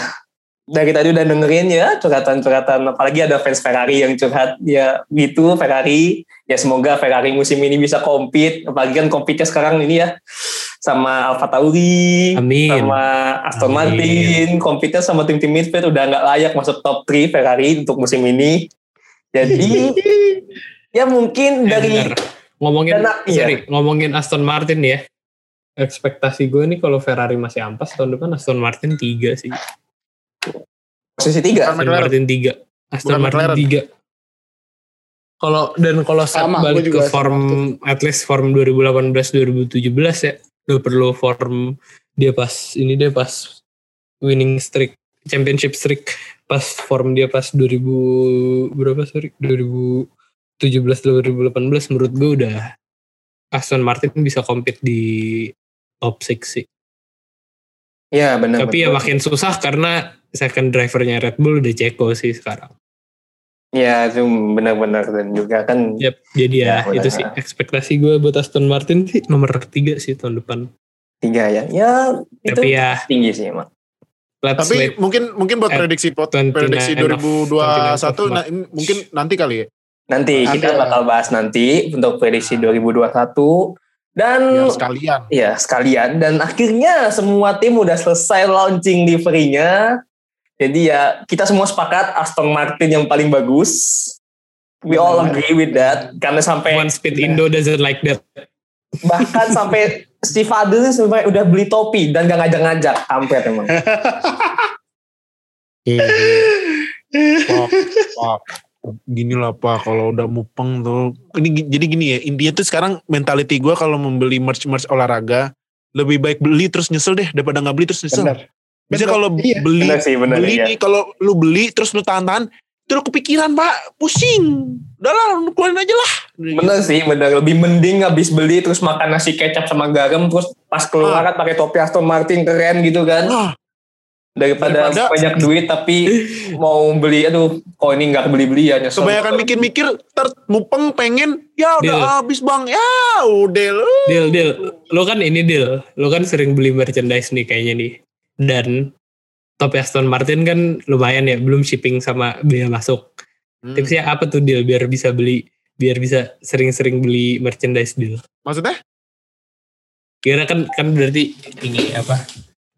dari tadi udah dengerin ya curhatan-curhatan apalagi ada fans Ferrari yang curhat ya gitu Ferrari ya semoga Ferrari musim ini bisa compete apalagi kan compete sekarang ini ya sama Alfa Tauri Amin. sama Aston Amin. Martin compete sama tim-tim midfield udah nggak layak masuk top 3 Ferrari untuk musim ini jadi ya mungkin Eh, dari bentar. ngomongin Dan- iya. sorry, ngomongin Aston Martin ya. Ekspektasi gue nih kalau Ferrari masih ampas tahun depan Aston Martin 3 sih. Posisi tiga. Aston McLaren. Martin 3. Aston Bukan Martin. 3. Kalau dan kalau Sama, balik ke form at least form 2018 2017 ya. Lu perlu form dia pas ini dia pas winning streak championship streak pas form dia pas 2000 berapa sorry 2017 2018 menurut gue udah Aston Martin bisa compete di top 6 sih. Iya benar. Tapi ya betul. makin susah karena second drivernya Red Bull udah Ceko sih sekarang. Iya itu benar-benar dan juga kan Yap, jadi ya, Ya, itu benar. sih ekspektasi gue buat Aston Martin sih nomor 3 sih tahun depan. tiga ya. Ya itu Tapi ya tinggi sih emang. let's Tapi wait. mungkin mungkin buat At prediksi pot, 29 prediksi end of- 2021 29 nah, ini mungkin nanti kali ya. Nanti Nanti kita lah. bakal bahas nanti untuk prediksi 2021 dan Biar sekalian. ya sekalian dan akhirnya semua tim udah selesai launching liverynya. Jadi ya kita semua sepakat Aston Martin yang paling bagus. We all agree with that karena sampai One Speed Indo doesn't like that. bahkan sampai Steve Adel sampai udah beli topi dan gak ngajak-ngajak kampret emang. Iya. Pak, Pak. Gini lah Pak, kalau udah mupeng tuh. Ini jadi gini ya, India tuh sekarang mentality gue kalau membeli merch-merch olahraga, lebih baik beli terus nyesel deh daripada nggak beli terus nyesel. Bener. Bisa kalau Iya. beli Bener sih bener beli ya. nih kalau lu beli terus lu tahan-tahan, lu kepikiran Pak, pusing. Udah lah, lu keluarin aja lah. Bener sih, bener. Lebih mending habis beli terus makan nasi kecap sama garam terus pas keluar kan pakai topi Aston Martin keren gitu kan. Wah, Daripada, Daripada- banyak duit tapi mau beli, aduh kok ini nggak beli-beli ya nyesel. kebanyakan mikir-mikir, ter mupeng pengen, ya udah Deal. habis bang, ya udah. Deal, deal. Lo kan ini deal. Lo kan sering beli merchandise nih kayaknya nih. Dan topi Aston Martin kan lumayan ya, belum shipping sama biaya masuk. Hmm. Tipsnya apa tuh deal biar bisa beli, biar bisa sering-sering beli merchandise deal. Maksudnya? Kira kan kan berarti ini apa?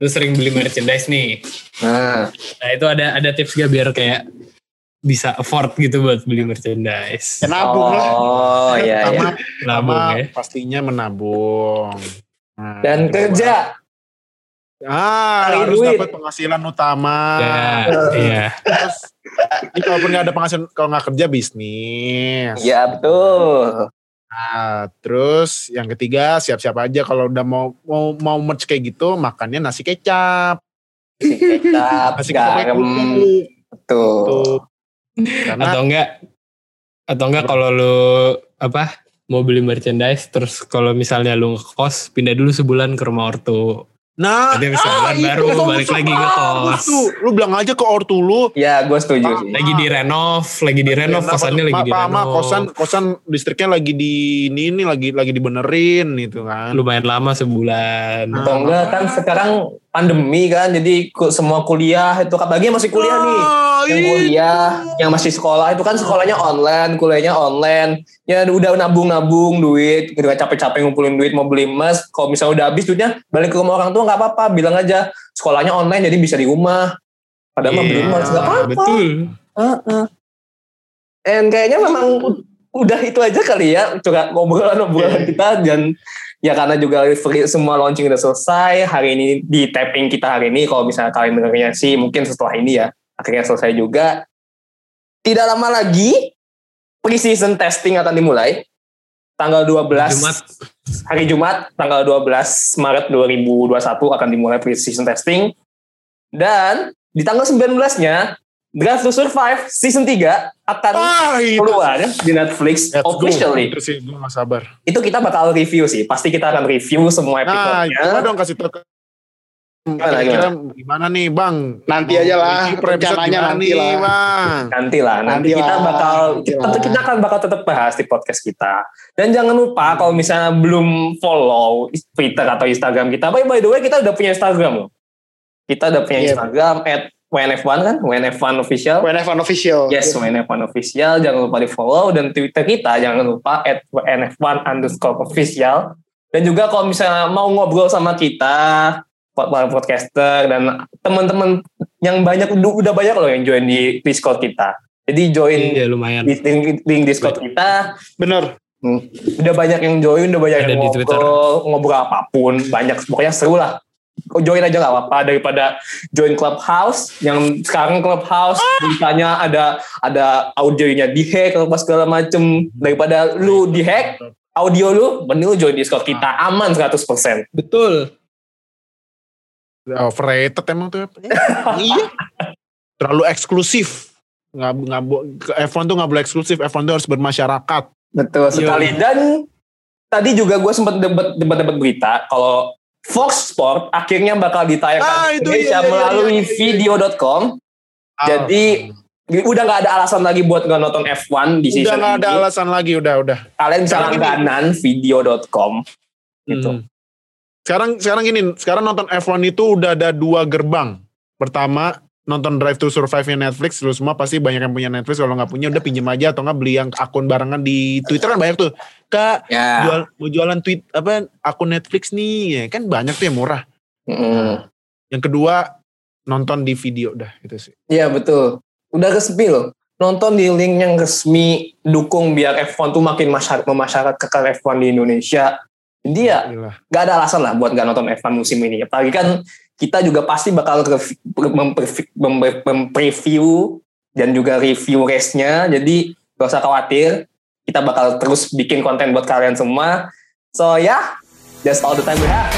Lu sering beli merchandise nih. Nah, Nah itu ada ada tips gak biar kayak bisa afford gitu buat beli merchandise. Ya nabung lah. oh iya iya. Nabung ya. pastinya menabung. Nah, Dan kerja. Ah, Cari harus duit. dapat penghasilan utama. Ya, iya. Terus, ini kalaupun nggak ada penghasilan, kalau nggak kerja bisnis. Iya betul. Nah, terus yang ketiga siap-siap aja kalau udah mau mau mau merch kayak gitu makannya nasi kecap, Nasi kecap, nasi kecap garam. kerupuk. Betul. Tuh. Karena atau enggak atau enggak kalau lu apa mau beli merchandise terus kalau misalnya lu ngekos pindah dulu sebulan ke rumah ortu nah, habis sebulan itu baru balik lagi ke kos. tuh. Lu bilang aja ke ortu lu. Ya gue setuju sih. lagi di renov lagi di renov Nah, kosannya lagi di renov kosan kosan listriknya lagi di ini, ini lagi lagi dibenerin gitu kan. lumayan lama sebulan Nah, Atau enggak kan sekarang pandemi kan jadi semua kuliah itu apalagi masih kuliah nih Ah, yang iya. kuliah yang masih sekolah itu kan sekolahnya online kuliahnya online. Ya udah nabung-nabung duit udah capek-capek ngumpulin duit mau beli emas. Kalau misalnya udah habis duitnya balik ke rumah orang tua nggak apa-apa. Bilang aja sekolahnya online jadi bisa di rumah. Padahal mah beli Iya, emas nggak apa-apa. betul. Heeh. And kayaknya memang udah itu aja kali ya coba ngobrolan-ngobrolan kita. Dan ya karena juga semua launching udah selesai hari ini di tapping kita hari ini. Kalau misalnya kalian dengarnya sih mungkin setelah ini ya akhirnya selesai juga tidak lama lagi pre-season testing akan dimulai tanggal 12 Jumat hari Jumat tanggal 12 Maret 2021 akan dimulai pre-season testing dan di tanggal 19-nya Drive to Survive season 3 akan Ah, itu. keluar di Netflix Let's go. officially. Terus sih gue gak sabar. Itu kita bakal review sih. Pasti kita akan review semua Nah, episode-nya. coba dong kasih tau ke kira-kira gimana nih bang? Nanti aja lah, rencananya nanti nih, lah. bang. Nanti lah, nanti, Nanti kita lah, bakal nanti lah. kita akan bakal tetap bahas di podcast kita. Dan jangan lupa kalau misalnya belum follow Twitter atau Instagram kita, by, by the way kita udah punya Instagram loh. Kita udah punya Iya. Instagram at WNF1 kan, WNF1 official. WNF1 official. Yes, WNF1 official. Jangan lupa di follow dan Twitter kita jangan lupa at WNF1 underscore official. Dan juga kalau misalnya mau ngobrol sama kita, para podcaster dan teman-teman yang banyak udah banyak loh yang join di Discord kita. Jadi join iya lumayan di link, link Discord kita. Bener. Hmm, Udah banyak yang join, udah banyak Ada yang Twitter. ngobrol, ngobrol apa pun, banyak pokoknya seru lah. join aja gak apa-apa daripada join clubhouse yang sekarang clubhouse beritanya ada ada audionya dihack apa segala macem daripada lu dihack audio lu mending lu join discord kita aman 100% Betul. Overrated emang tuh. iya. Terlalu eksklusif. Nggak, nggak, bo- ke- F1 tuh nggak boleh eksklusif. F1 tuh harus bermasyarakat. Betul sekali. Dan tadi juga gue sempat debat debat debat berita kalau Fox Sport akhirnya bakal ditayangkan Ah, di itu Indonesia iya, iya, melalui iya, iya, iya. video.com. Jadi udah nggak ada alasan lagi buat nggak nonton F1 di udah season nggak ada ini. alasan lagi. Udah, udah. Kalian bisa langganan video.com. Gitu. Hmm. Sekarang sekarang gini, sekarang nonton F1 itu udah ada dua gerbang. Pertama, nonton Drive to Survive-nya Netflix, lu semua pasti banyak yang punya Netflix, kalau nggak punya udah pinjem aja atau nggak beli yang akun barengan di Twitter kan banyak tuh. Kak, Ya. jual, mau jualan tweet apa akun Netflix nih, ya kan banyak tuh yang murah. Mm. Yang kedua, nonton di video dah gitu sih. Iya betul. Udah resmi loh. Nonton di link yang resmi dukung biar F1 tuh makin masyarakat memasyarakatkan F1 di Indonesia. Jadi ya Gila. gak ada alasan lah buat gak nonton F1 musim ini. Apalagi kan kita juga pasti bakal revi- memprevi- mem- mempreview dan juga review race-nya. Jadi gak usah khawatir. Kita bakal terus bikin konten buat kalian semua. So ya, yeah, that's all the time we have.